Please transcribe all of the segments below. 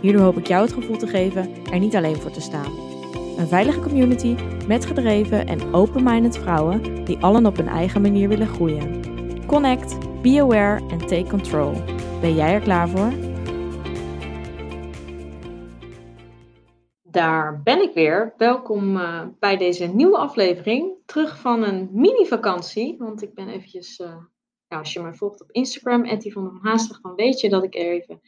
Hierdoor hoop ik jou het gevoel te geven er niet alleen voor te staan. Een veilige community met gedreven en open-minded vrouwen die allen op hun eigen manier willen groeien. Connect, be aware en take control. Ben jij er klaar voor? Daar ben ik weer. Welkom uh, bij deze nieuwe aflevering. Terug van een mini-vakantie. Want ik ben eventjes, nou, als je me volgt op Instagram, Etty van der Haastig, dan weet je dat ik er even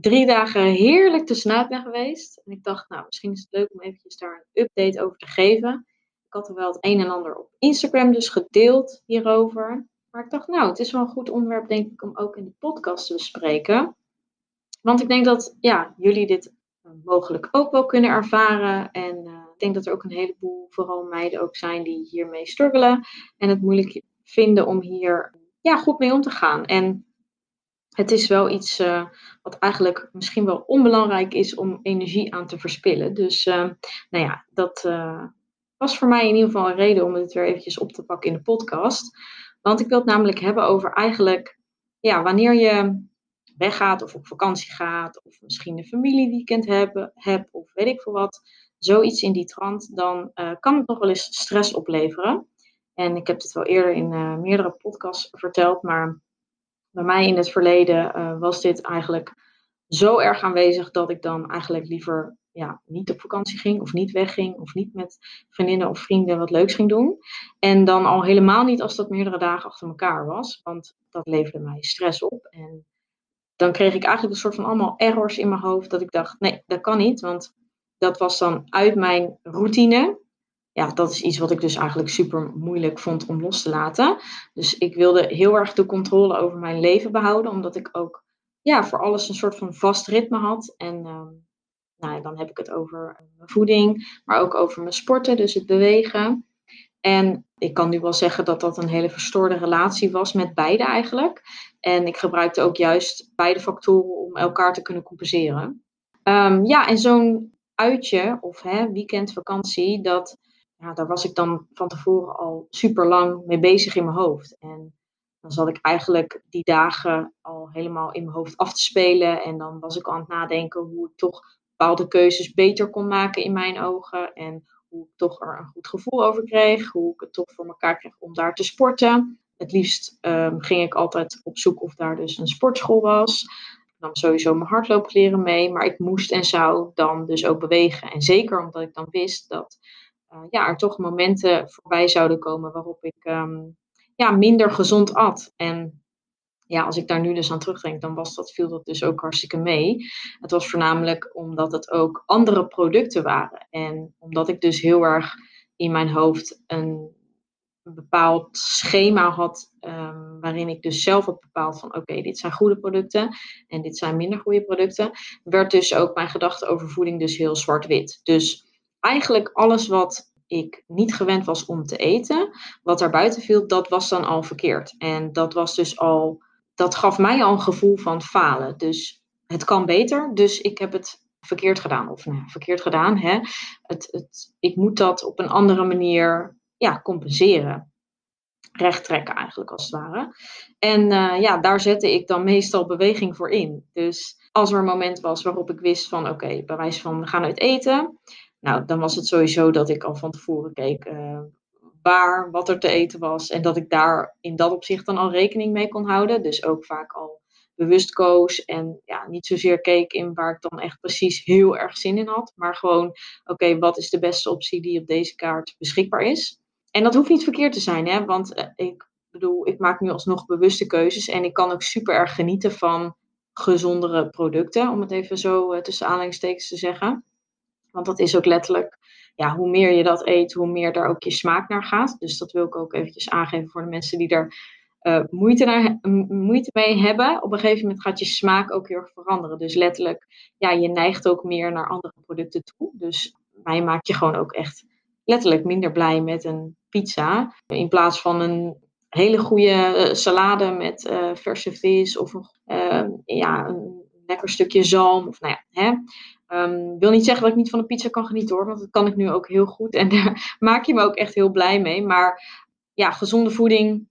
drie dagen heerlijk tussenuit ben geweest. En ik dacht, nou, misschien is het leuk om eventjes daar een update over te geven. Ik had er wel het een en ander op Instagram dus gedeeld hierover. Maar ik dacht, nou, het is wel een goed onderwerp, denk ik, om ook in de podcast te bespreken. Want ik denk dat ja, jullie dit mogelijk ook wel kunnen ervaren. En uh, ik denk dat er ook een heleboel, vooral meiden ook zijn, die hiermee struggelen. En het moeilijk vinden om hier ja, goed mee om te gaan. En het is wel iets uh, wat eigenlijk misschien wel onbelangrijk is om energie aan te verspillen. Dus uh, nou ja, dat uh, was voor mij in ieder geval een reden om het weer eventjes op te pakken in de podcast. Want ik wil het namelijk hebben over eigenlijk, ja, wanneer je weggaat of op vakantie gaat, of misschien een familieweekend hebt, heb, of weet ik veel wat, zoiets in die trant, dan kan het nog wel eens stress opleveren. En ik heb het wel eerder in meerdere podcasts verteld, maar bij mij in het verleden uh, was dit eigenlijk zo erg aanwezig dat ik dan eigenlijk liever ja, niet op vakantie ging of niet wegging of niet met vriendinnen of vrienden wat leuks ging doen. En dan al helemaal niet als dat meerdere dagen achter elkaar was, want dat leverde mij stress op. En dan kreeg ik eigenlijk een soort van allemaal errors in mijn hoofd dat ik dacht, nee, dat kan niet, want dat was dan uit mijn routine ja, dat is iets wat ik dus eigenlijk super moeilijk vond om los te laten. Dus ik wilde heel erg de controle over mijn leven behouden, omdat ik ook ja, voor alles een soort van vast ritme had. En uh, nou, dan heb ik het over mijn voeding, maar ook over mijn sporten, dus het bewegen. En ik kan nu wel zeggen dat dat een hele verstoorde relatie was met beide eigenlijk. En ik gebruikte ook juist beide factoren om elkaar te kunnen compenseren. Um, ja, en zo'n uitje of hè, weekend, vakantie, dat ja, daar was ik dan van tevoren al super lang mee bezig in mijn hoofd. En dan zat ik eigenlijk die dagen al helemaal in mijn hoofd af te spelen. En dan was ik aan het nadenken hoe ik toch bepaalde keuzes beter kon maken in mijn ogen. En hoe ik toch er een goed gevoel over kreeg. Hoe ik het toch voor elkaar kreeg om daar te sporten. Het liefst um, ging ik altijd op zoek of daar dus een sportschool was. Nam sowieso mijn hardloopkleren mee. Maar ik moest en zou dan dus ook bewegen. En zeker omdat ik dan wist dat ja, er toch momenten voorbij zouden komen waarop ik um, ja, minder gezond at. En ja, als ik daar nu dus aan terugdenk, dan was dat, viel dat dus ook hartstikke mee. Het was voornamelijk omdat het ook andere producten waren. En omdat ik dus heel erg in mijn hoofd een, bepaald schema had, um, waarin ik dus zelf had bepaald van oké, dit zijn goede producten en dit zijn minder goede producten, werd dus ook mijn gedachte over voeding dus heel zwart-wit. Dus eigenlijk alles wat ik niet gewend was om te eten, wat daar buiten viel, dat was dan al verkeerd. En dat was dus al, dat gaf mij al een gevoel van falen. Dus het kan beter, dus ik heb het verkeerd gedaan. Of nou, verkeerd gedaan, hè. Het, het, ik moet dat op een andere manier ja, compenseren. Recht trekken eigenlijk als het ware. En uh, ja, daar zette ik dan meestal beweging voor in. Dus als er een moment was waarop ik wist van oké, okay, bij wijze van we gaan uit eten. Nou, dan was het sowieso dat ik al van tevoren keek uh, waar, wat er te eten was. En dat ik daar in dat opzicht dan al rekening mee kon houden. Dus ook vaak al bewust koos. En ja, niet zozeer keek in waar ik dan echt precies heel erg zin in had. Maar gewoon, oké, wat is de beste optie die op deze kaart beschikbaar is? En dat hoeft niet verkeerd te zijn, hè? Want uh, ik bedoel, ik maak nu alsnog bewuste keuzes. En ik kan ook super erg genieten van gezondere producten, om het even zo uh, tussen aanhalingstekens te zeggen. Want dat is ook letterlijk, ja, hoe meer je dat eet, hoe meer daar ook je smaak naar gaat. Dus dat wil ik ook eventjes aangeven voor de mensen die er uh, moeite, naar, moeite mee hebben, op een gegeven moment gaat je smaak ook heel erg veranderen. Dus letterlijk, ja, je neigt ook meer naar andere producten toe. Dus mij maakt je gewoon ook echt letterlijk minder blij met een pizza. In plaats van een hele goede eh, salade met uh, verse vis of uh, ja, een lekker stukje zalm. Of, nou ja, hè. Um, wil niet zeggen dat ik niet van een pizza kan genieten hoor, want dat kan ik nu ook heel goed. En daar maak je me ook echt heel blij mee. Maar ja, gezonde voeding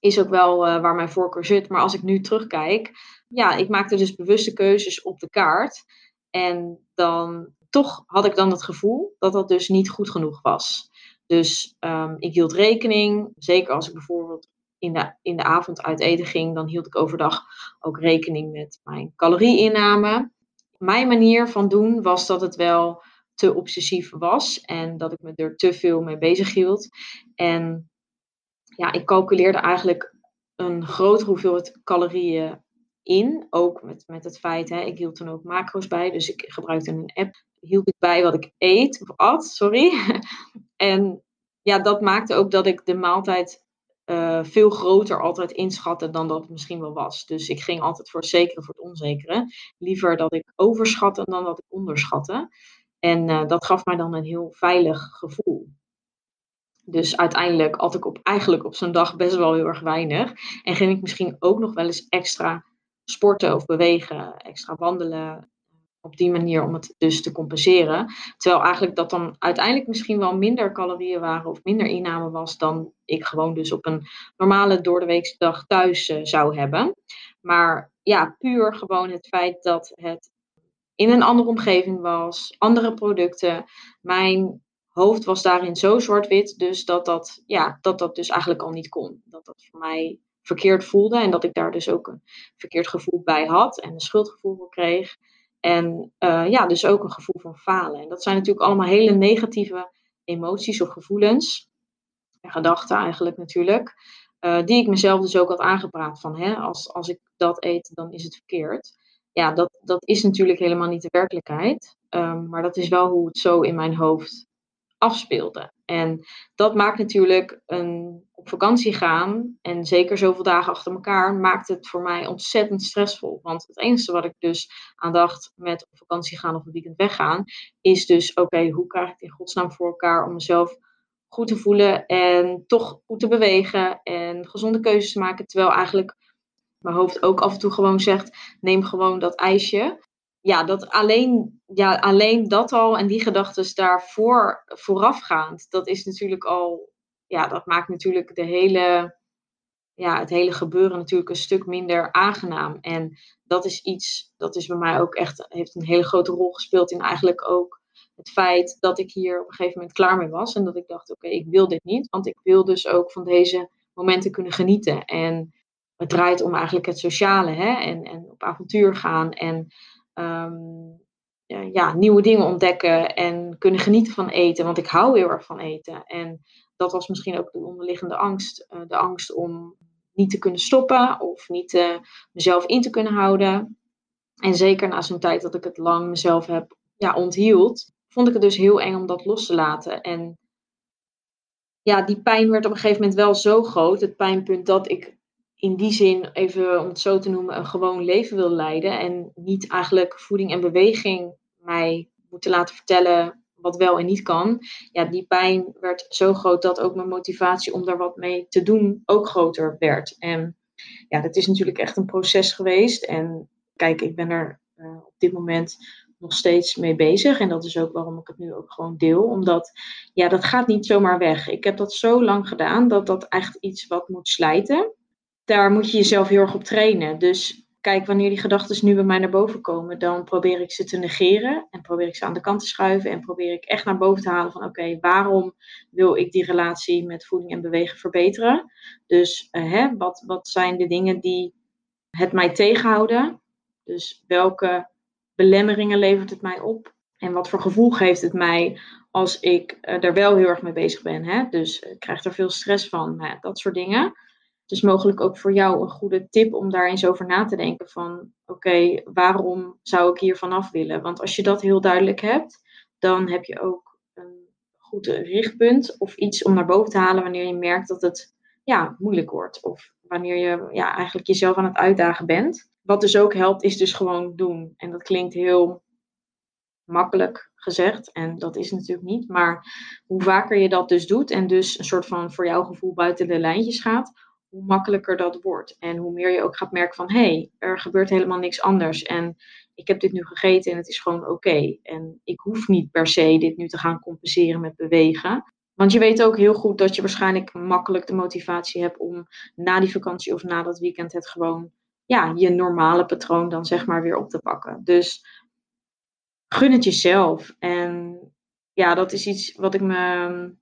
is ook wel uh, waar mijn voorkeur zit. Maar als ik nu terugkijk, ja, ik maakte dus bewuste keuzes op de kaart. En dan toch had ik dan het gevoel dat dat dus niet goed genoeg was. Dus um, ik hield rekening, zeker als ik bijvoorbeeld in de, in de avond uit eten ging, dan hield ik overdag ook rekening met mijn calorieinname. Mijn manier van doen was dat het wel te obsessief was en dat ik me er te veel mee bezig hield. En ja, ik calculeerde eigenlijk een grotere hoeveelheid calorieën in. Ook met, met het feit, hè, ik hield toen ook macro's bij. Dus ik gebruikte een app. Hield ik bij wat ik eet, of at, sorry. en ja, dat maakte ook dat ik de maaltijd uh, veel groter altijd inschatte dan dat het misschien wel was. Dus ik ging altijd voor het zekere, voor het onzekere. Liever dat ik overschatte dan dat ik onderschatte. En uh, dat gaf mij dan een heel veilig gevoel. Dus uiteindelijk had ik op, eigenlijk op zo'n dag best wel heel erg weinig. En ging ik misschien ook nog wel eens extra sporten of bewegen, extra wandelen. Op die manier om het dus te compenseren. Terwijl eigenlijk dat dan uiteindelijk misschien wel minder calorieën waren of minder inname was dan ik gewoon dus op een normale doordeweekse dag thuis uh, zou hebben. Maar ja, puur gewoon het feit dat het in een andere omgeving was, andere producten. Mijn hoofd was daarin zo zwart-wit, dus dat dat, ja, dat dat dus eigenlijk al niet kon. Dat dat voor mij verkeerd voelde en dat ik daar dus ook een verkeerd gevoel bij had en een schuldgevoel voor kreeg. En uh, ja, dus ook een gevoel van falen. En dat zijn natuurlijk allemaal hele negatieve emoties of gevoelens en gedachten eigenlijk natuurlijk. Uh, die ik mezelf dus ook had aangepraat van hè, als, als ik dat eet, dan is het verkeerd. Ja, dat, dat is natuurlijk helemaal niet de werkelijkheid. Um, maar dat is wel hoe het zo in mijn hoofd afspeelde. En dat maakt natuurlijk een op vakantie gaan en zeker zoveel dagen achter elkaar, maakt het voor mij ontzettend stressvol. Want het enige wat ik dus aan dacht met op vakantie gaan of een weekend weggaan, is dus oké, hoe krijg ik in godsnaam voor elkaar om mezelf goed te voelen en toch goed te bewegen en gezonde keuzes te maken. Terwijl eigenlijk mijn hoofd ook af en toe gewoon zegt: neem gewoon dat ijsje ja, dat alleen, ja, alleen dat al en die gedachten daarvoor voorafgaand, dat is natuurlijk al, ja, dat maakt natuurlijk de hele, ja, het hele gebeuren natuurlijk een stuk minder aangenaam. En dat is iets, dat is bij mij ook echt, heeft een hele grote rol gespeeld in eigenlijk ook het feit dat ik hier op een gegeven moment klaar mee was. En dat ik dacht, oké, ik wil dit niet, want ik wil dus ook van deze momenten kunnen genieten. En het draait om eigenlijk het sociale, hè, en, en op avontuur gaan en um, ja, nieuwe dingen ontdekken en kunnen genieten van eten. Want ik hou heel erg van eten. En dat was misschien ook de onderliggende angst. Uh, de angst om niet te kunnen stoppen of niet uh, mezelf in te kunnen houden. En zeker na zo'n tijd dat ik het lang mezelf heb ja, onthield, vond ik het dus heel eng om dat los te laten. En ja, die pijn werd op een gegeven moment wel zo groot. Het pijnpunt dat ik in die zin, even om het zo te noemen, een gewoon leven wil leiden. En niet eigenlijk voeding en beweging mij moeten laten vertellen wat wel en niet kan. Ja, die pijn werd zo groot dat ook mijn motivatie om daar wat mee te doen ook groter werd. En ja, dat is natuurlijk echt een proces geweest. En kijk, ik ben er uh, op dit moment nog steeds mee bezig. En dat is ook waarom ik het nu ook gewoon deel. Omdat, ja, dat gaat niet zomaar weg. Ik heb dat zo lang gedaan dat dat echt iets wat moet slijten daar moet je jezelf heel erg op trainen. Dus kijk, wanneer die gedachten nu bij mij naar boven komen, dan probeer ik ze te negeren en probeer ik ze aan de kant te schuiven en probeer ik echt naar boven te halen van oké, waarom wil ik die relatie met voeding en bewegen verbeteren? Dus uh, hè, wat, wat zijn de dingen die het mij tegenhouden? Dus welke belemmeringen levert het mij op? En wat voor gevoel geeft het mij als ik er wel heel erg mee bezig ben? Hè? Dus ik krijg er veel stress van, nou dat soort dingen is mogelijk ook voor jou een goede tip om daar eens over na te denken van oké, waarom zou ik hier vanaf willen? Want als je dat heel duidelijk hebt, dan heb je ook een goed richtpunt of iets om naar boven te halen wanneer je merkt dat het ja, moeilijk wordt. Of wanneer je ja, eigenlijk jezelf aan het uitdagen bent. Wat dus ook helpt, is dus gewoon doen. En dat klinkt heel makkelijk gezegd. En dat is natuurlijk niet. Maar hoe vaker je dat dus doet en dus een soort van voor jouw gevoel buiten de lijntjes gaat, hoe makkelijker dat wordt. En hoe meer je ook gaat merken van hé, hey, er gebeurt helemaal niks anders. En ik heb dit nu gegeten en het is gewoon oké. En ik hoef niet per se dit nu te gaan compenseren met bewegen. Want je weet ook heel goed dat je waarschijnlijk makkelijk de motivatie hebt om na die vakantie of na dat weekend het gewoon, ja, je normale patroon dan zeg maar weer op te pakken. Dus gun het jezelf. En ja, dat is iets wat ik me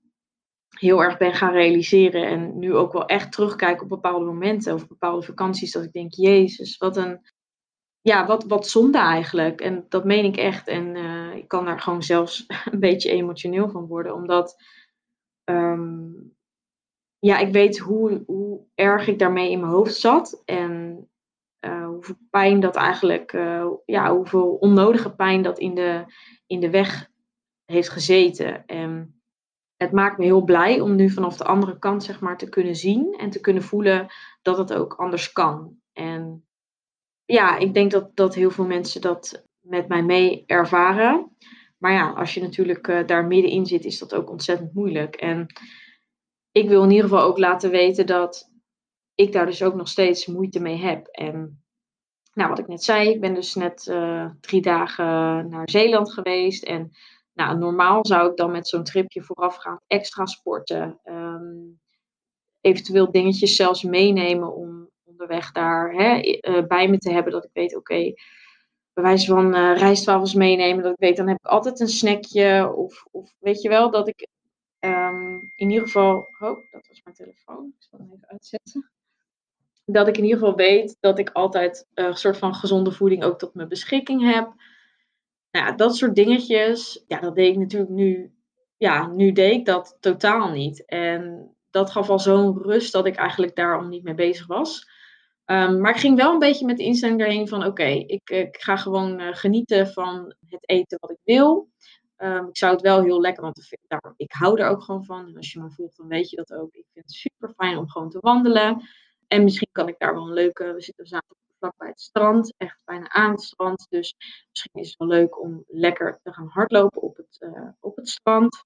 heel erg ben gaan realiseren. En nu ook wel echt terugkijk op bepaalde momenten of bepaalde vakanties. Dat ik denk, Jezus, wat een. Ja, wat, wat zonde eigenlijk. En dat meen ik echt. En uh, ik kan daar gewoon zelfs een beetje emotioneel van worden. Omdat. Um, ja, ik weet hoe, hoe erg ik daarmee in mijn hoofd zat. En uh, hoeveel pijn dat eigenlijk. Uh, ja, hoeveel onnodige pijn dat in de, in de weg heeft gezeten. En het maakt me heel blij om nu vanaf de andere kant zeg maar te kunnen zien en te kunnen voelen dat het ook anders kan. En ja, ik denk dat, dat heel veel mensen dat met mij mee ervaren. Maar ja, als je natuurlijk uh, daar middenin zit, is dat ook ontzettend moeilijk. En ik wil in ieder geval ook laten weten dat ik daar dus ook nog steeds moeite mee heb. En nou, wat ik net zei, ik ben dus net uh, drie dagen naar Zeeland geweest. En nou, normaal zou ik dan met zo'n tripje voorafgaand extra sporten. Ehm, eventueel dingetjes zelfs meenemen om onderweg daar hè, uh, bij me te hebben. Dat ik weet, oké, okay, bij wijze van uh, meenemen. Dat ik weet, dan heb ik altijd een snackje. Of, of weet je wel, dat ik um, in ieder geval... Oh, dat was mijn telefoon. Ik zal hem even uitzetten. Dat ik in ieder geval weet dat ik altijd een soort van gezonde voeding ook tot mijn beschikking heb. Nou ja, dat soort dingetjes, ja, dat deed ik natuurlijk nu. Ja, nu deed ik dat totaal niet. En dat gaf al zo'n rust dat ik eigenlijk daarom niet mee bezig was. Um, maar ik ging wel een beetje met de instelling erheen van: oké, ik, ik, ga gewoon uh, genieten van het eten wat ik wil. Um, ik zou het wel heel lekker, want daar, ik hou er ook gewoon van. En als je me volgt, dan weet je dat ook. Ik vind het super fijn om gewoon te wandelen. En misschien kan ik daar wel een leuke. We zitten zaterdag vlakbij het strand, echt bijna aan het strand. Dus misschien is het wel leuk om lekker te gaan hardlopen op het, uh, op het strand.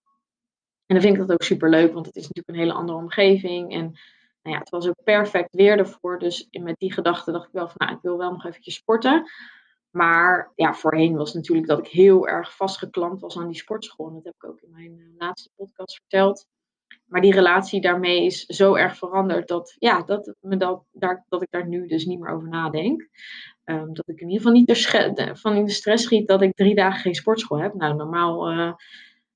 En dan vind ik dat ook super leuk, want het is natuurlijk een hele andere omgeving. En nou ja, het was ook perfect weer ervoor. Dus met die gedachte dacht ik wel van, nou, ik wil wel nog eventjes sporten. Maar ja, voorheen was natuurlijk dat ik heel erg vastgeklampt was aan die sportschool. En dat heb ik ook in mijn uh, laatste podcast verteld. Maar die relatie daarmee is zo erg veranderd dat, ja, dat, me dat, daar, dat ik daar nu dus niet meer over nadenk. Um, dat ik in ieder geval niet van in de stress schiet dat ik drie dagen geen sportschool heb. Nou, normaal uh,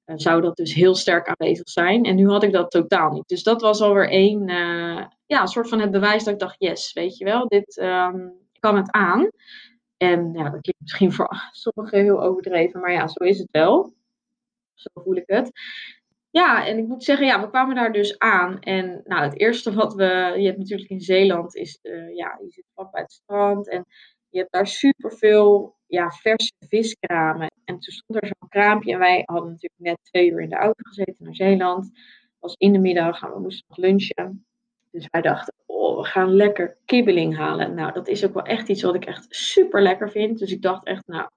zou dat dus heel sterk aanwezig zijn. En nu had ik dat totaal niet. Dus dat was alweer één, uh, ja, soort van het bewijs dat ik dacht, yes, weet je wel, dit um, kan het aan. En ja, dat klinkt misschien voor sommigen heel overdreven, maar ja, zo is het wel. Zo voel ik het. Ja, en ik moet zeggen, ja, we kwamen daar dus aan. En nou, het eerste wat we. Je hebt natuurlijk in Zeeland, is, uh, ja, je zit vlak bij het strand. En je hebt daar superveel ja, verse viskramen. En toen stond er zo'n kraampje. En wij hadden natuurlijk net twee uur in de auto gezeten naar Zeeland. Het was in de middag en we moesten nog lunchen. Dus wij dachten, oh, we gaan lekker kibbeling halen. Nou, dat is ook wel echt iets wat ik echt super lekker vind. Dus ik dacht echt, nou,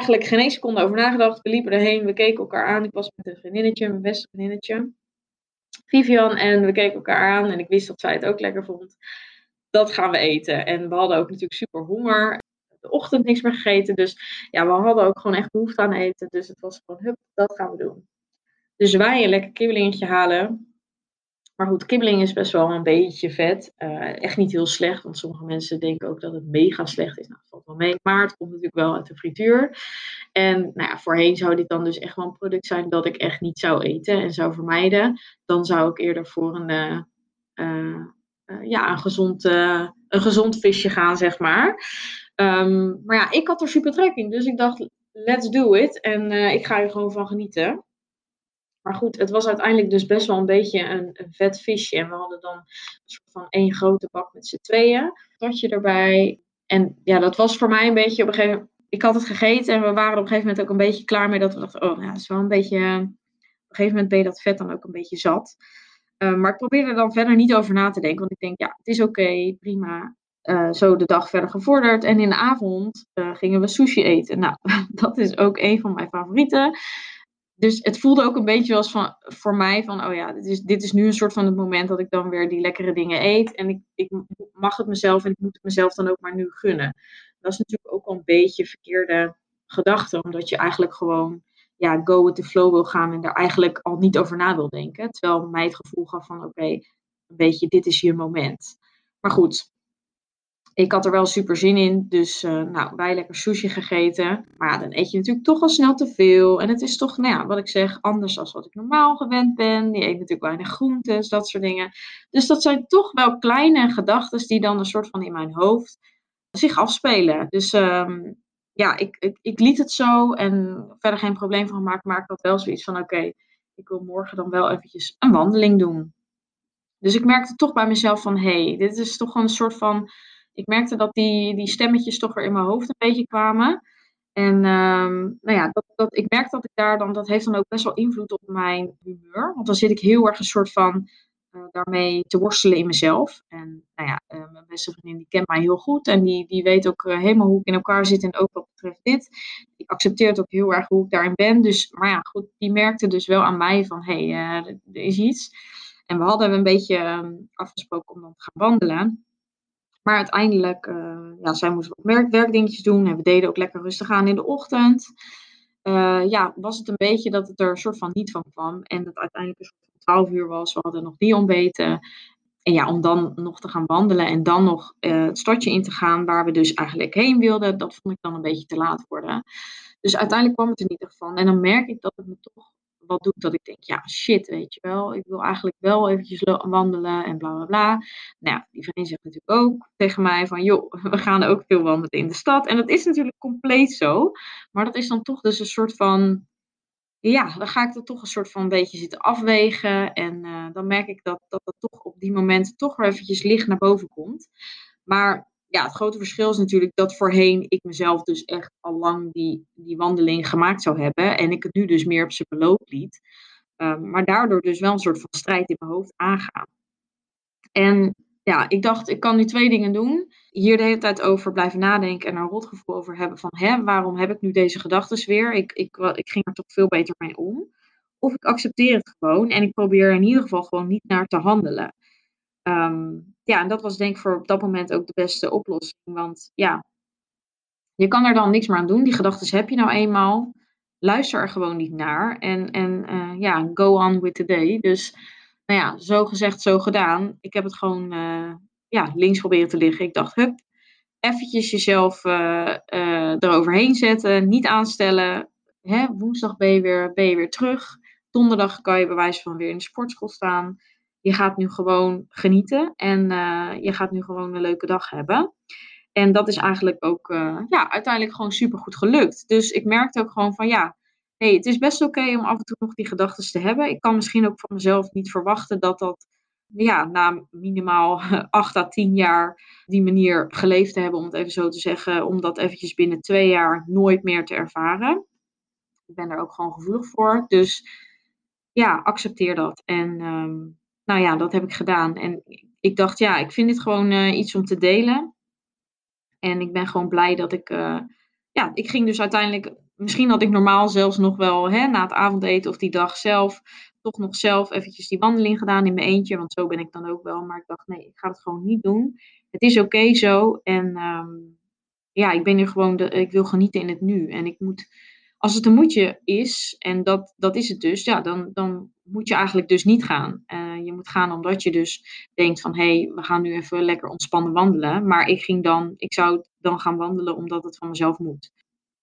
eigenlijk geen één seconde over nagedacht. We liepen erheen, we keken elkaar aan. Ik was met een vriendinnetje, mijn beste vriendinnetje. Vivian en we keken elkaar aan en ik wist dat zij het ook lekker vond. Dat gaan we eten. En we hadden ook natuurlijk super honger. De ochtend niks meer gegeten. Dus ja, we hadden ook gewoon echt behoefte aan eten. Dus het was gewoon, hup, dat gaan we doen. Dus wij een lekker kibbelingetje halen. Maar goed, kibbeling is best wel een beetje vet. Uh, echt niet heel slecht, want sommige mensen denken ook dat het mega slecht is. Nou, wel mee. Maar het komt natuurlijk wel uit de frituur. En nou ja, voorheen zou dit dan dus echt wel een product zijn dat ik echt niet zou eten en zou vermijden. Dan zou ik eerder voor een, uh, uh, ja, een, gezond, een gezond visje gaan, zeg maar. Um, maar ja, ik had er super trek in. Dus ik dacht, let's do it. En ik ga er gewoon van genieten. Maar goed, het was uiteindelijk dus best wel een beetje een, vet visje. En we hadden dan een soort van één grote bak met z'n tweeën. Tatje erbij. En ja, dat was voor mij een beetje op een gegeven moment. Ik had het gegeten en we waren op een gegeven moment ook een beetje klaar mee. Dat we dachten, oh ja, dat is wel een beetje. Op een gegeven moment ben je dat vet dan ook een beetje zat. Uh, maar ik probeer er dan verder niet over na te denken. Want ik denk, ja, het is oké, prima. Uh, zo de dag verder gevorderd. En in de avond gingen we sushi eten. Nou, dat is ook een van mijn favorieten. Dus het voelde ook een beetje als van, voor mij van, oh ja, dit is, dit is nu een soort van het moment dat ik dan weer die lekkere dingen eet. En ik, ik mag het mezelf en ik moet het mezelf dan ook maar nu gunnen. Dat is natuurlijk ook wel een beetje verkeerde gedachte, omdat je eigenlijk gewoon ja, go with the flow wil gaan en daar eigenlijk al niet over na wil denken. Terwijl mij het gevoel gaf van, oké, een beetje, dit is je moment. Maar goed, ik had er wel super zin in. Dus uh, nou, wij lekker sushi gegeten. Maar ja, dan eet je natuurlijk toch al snel te veel. En het is toch, nou ja, wat ik zeg, anders dan wat ik normaal gewend ben. Die eet natuurlijk weinig groentes, dat soort dingen. Dus dat zijn toch wel kleine gedachten die dan een soort van in mijn hoofd zich afspelen. Dus um, ja, ik, ik, ik, liet het zo en verder geen probleem van gemaakt. Maar ik had wel zoiets van, oké, ik wil morgen dan wel eventjes een wandeling doen. Dus ik merkte toch bij mezelf van, hé, hey, dit is toch een soort van ik merkte dat die, die stemmetjes toch weer in mijn hoofd een beetje kwamen. En um, nou ja, dat, dat, ik merk dat ik daar dan, dat heeft dan ook best wel invloed op mijn humeur. Want dan zit ik heel erg een soort van uh, daarmee te worstelen in mezelf. En nou ja, uh, mijn beste vriendin die kent mij heel goed. En die, die weet ook uh, helemaal hoe ik in elkaar zit. En ook wat betreft dit. Die accepteert ook heel erg hoe ik daarin ben. Dus, maar ja, goed, die merkte dus wel aan mij van, hé, hey, er is iets. En we hadden een beetje um, afgesproken om dan te gaan wandelen. Maar uiteindelijk, uh, ja, zij moest wat werk, werkdingetjes doen en we deden ook lekker rustig aan in de ochtend. Uh, ja, was het een beetje dat het er een soort van niet van kwam. En dat uiteindelijk van 12 uur was. We hadden nog niet ontbeten. En ja, om dan nog te gaan wandelen en dan nog uh, het stadje in te gaan waar we dus eigenlijk heen wilden, dat vond ik dan een beetje te laat worden. Dus uiteindelijk kwam het er niet echt van. En dan merk ik dat het me toch wat doet dat ik denk, ja, shit, weet je wel. Ik wil eigenlijk wel eventjes wandelen en bla bla bla. Nou die vriendin zegt natuurlijk ook tegen mij van, joh, we gaan ook veel wandelen in de stad. En dat is natuurlijk compleet zo. Maar dat is dan toch dus een soort van, ja, dan ga ik er toch een soort van beetje zitten afwegen. En uh, dan merk ik dat, dat het toch op die momenten toch weer eventjes licht naar boven komt. Maar ja, het grote verschil is natuurlijk dat voorheen ik mezelf dus echt al lang die, die wandeling gemaakt zou hebben. En ik het nu dus meer op zijn beloop liet. Um, maar daardoor dus wel een soort van strijd in mijn hoofd aangaan. En ja, ik dacht, ik kan nu twee dingen doen. Hier de hele tijd over blijven nadenken en er een rotgevoel over hebben van, hè, waarom heb ik nu deze gedachten weer? Ik, ik, ik ging er toch veel beter mee om. Of ik accepteer het gewoon en ik probeer in ieder geval gewoon niet naar te handelen. Um, ja, en dat was denk ik voor op dat moment ook de beste oplossing. Want ja, je kan er dan niks meer aan doen. Die gedachten heb je nou eenmaal. Luister er gewoon niet naar. En, en uh, ja, go on with the day. Dus nou ja, zo gezegd, zo gedaan. Ik heb het gewoon uh, ja, links proberen te liggen. Ik dacht, hup, eventjes jezelf uh, eroverheen zetten. Niet aanstellen. Hè, woensdag ben je, weer, ben je weer terug. Donderdag kan je bij wijze van weer in de sportschool staan je gaat nu gewoon genieten en uh, je gaat nu gewoon een leuke dag hebben. En dat is eigenlijk ook uh, ja, uiteindelijk gewoon super goed gelukt. Dus ik merkte ook gewoon van ja, hey, het is best oké om af en toe nog die gedachten te hebben. Ik kan misschien ook van mezelf niet verwachten dat dat ja, na minimaal acht à tien jaar die manier geleefd te hebben, om het even zo te zeggen, om dat eventjes binnen twee jaar nooit meer te ervaren. Ik ben er ook gewoon gevoelig voor. Dus ja, accepteer dat. En um, nou ja, dat heb ik gedaan. En ik dacht, ja, ik vind dit gewoon uh, iets om te delen. En ik ben gewoon blij dat ik. Uh, ja, ik ging dus uiteindelijk. Misschien had ik normaal zelfs nog wel hè, na het avondeten of die dag zelf. toch nog zelf eventjes die wandeling gedaan in mijn eentje. Want zo ben ik dan ook wel. Maar ik dacht, nee, ik ga het gewoon niet doen. Het is oké zo. En um, ja, ik ben hier gewoon. De, ik wil genieten in het nu. En ik moet als het een moedje is, en dat, dat is het dus, ja, dan, dan moet je eigenlijk dus niet gaan. Uh, je moet gaan omdat je dus denkt van, hé, hey, we gaan nu even lekker ontspannen wandelen. Maar ik ging dan, ik zou dan gaan wandelen omdat het van mezelf moet.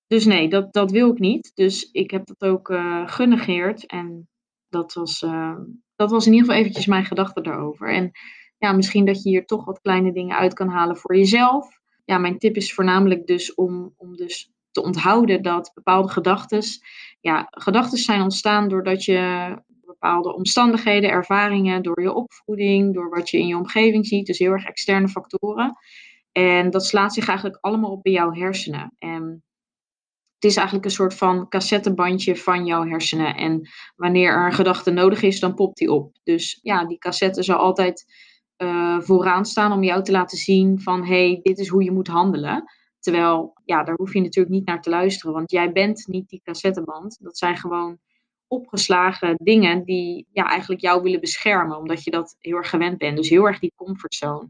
Dus nee, dat, dat wil ik niet. Dus ik heb dat ook uh, genegeerd. En dat was, uh, dat was in ieder geval eventjes mijn gedachte daarover. En ja, misschien dat je hier toch wat kleine dingen uit kan halen voor jezelf. Ja, mijn tip is voornamelijk dus om, om dus te onthouden dat bepaalde gedachten, ja, gedachten zijn ontstaan doordat je bepaalde omstandigheden, ervaringen, door je opvoeding, door wat je in je omgeving ziet, dus heel erg externe factoren. En dat slaat zich eigenlijk allemaal op bij jouw hersenen. En het is eigenlijk een soort van cassettebandje van jouw hersenen. En wanneer er een gedachte nodig is, dan popt die op. Dus ja, die cassette zal altijd uh, vooraan staan om jou te laten zien van hé, hey, dit is hoe je moet handelen. Terwijl, ja, daar hoef je natuurlijk niet naar te luisteren, want jij bent niet die cassetteband. Dat zijn gewoon opgeslagen dingen die ja, eigenlijk jou willen beschermen, omdat je dat heel erg gewend bent. Dus heel erg die comfortzone.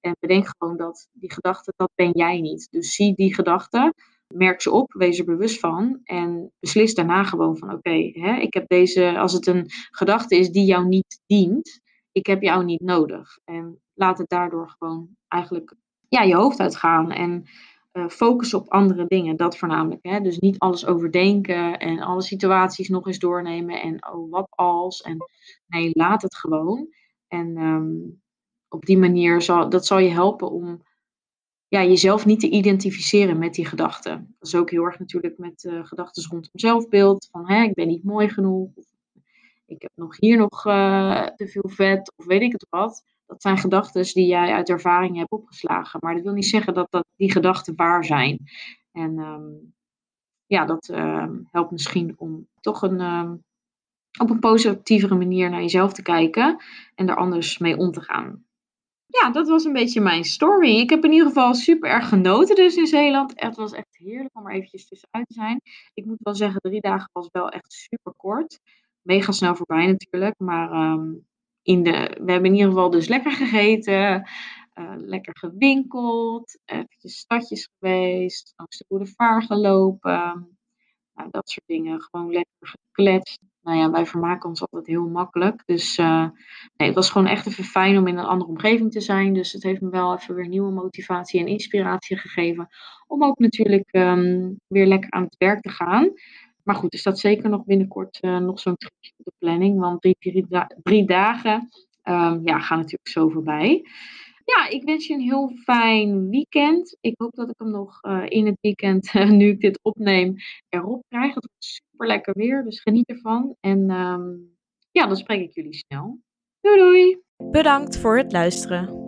En bedenk gewoon dat die gedachte, dat ben jij niet. Dus zie die gedachte, merk ze op, wees er bewust van en beslis daarna gewoon van oké, ik heb deze, als het een gedachte is die jou niet dient, ik heb jou niet nodig. En laat het daardoor gewoon eigenlijk ja, je hoofd uitgaan en uh, focus op andere dingen, dat voornamelijk. Hè? Dus niet alles overdenken en alle situaties nog eens doornemen en oh, wat als. En nee, laat het gewoon. En ehm, op die manier zal dat zal je helpen om ja, jezelf niet te identificeren met die gedachten. Dat is ook heel erg natuurlijk met uh, gedachten rondom zelfbeeld. Van hè, ik ben niet mooi genoeg. Of, ik heb nog hier nog uh, te veel vet. Of weet ik het wat. Dat zijn gedachten die jij uit ervaring hebt opgeslagen. Maar dat wil niet zeggen dat, dat die gedachten waar zijn. En um, ja, dat uh, helpt misschien om toch een, uh, op een positievere manier naar jezelf te kijken. En er anders mee om te gaan ja, dat was een beetje mijn story. Ik heb in ieder geval super erg genoten dus in Zeeland. Het was echt heerlijk om er eventjes tussenuit te zijn. Ik moet wel zeggen, drie dagen was wel echt super kort. Mega snel voorbij natuurlijk. Maar in de, we hebben in ieder geval dus lekker gegeten. Uh, lekker gewinkeld. Eventjes stadjes geweest. Langs de boulevard gelopen. Nou, dat soort dingen. Gewoon lekker gekletst nou ja, wij vermaken ons altijd heel makkelijk. Dus uh, nee, het was gewoon echt even fijn om in een andere omgeving te zijn. Dus het heeft me wel even weer nieuwe motivatie en inspiratie gegeven. Om ook natuurlijk um, weer lekker aan het werk te gaan. Maar goed, er staat zeker nog binnenkort uh, nog zo'n tripje op de planning. Want drie, drie, drie dagen um, ja, gaan natuurlijk zo voorbij ja, ik wens je een heel fijn weekend. Ik hoop dat ik hem nog uh, in het weekend, nu ik dit opneem, erop krijg. Het wordt super lekker weer, dus geniet ervan. En um, ja, dan spreek ik jullie snel. Doei doei! Bedankt voor het luisteren.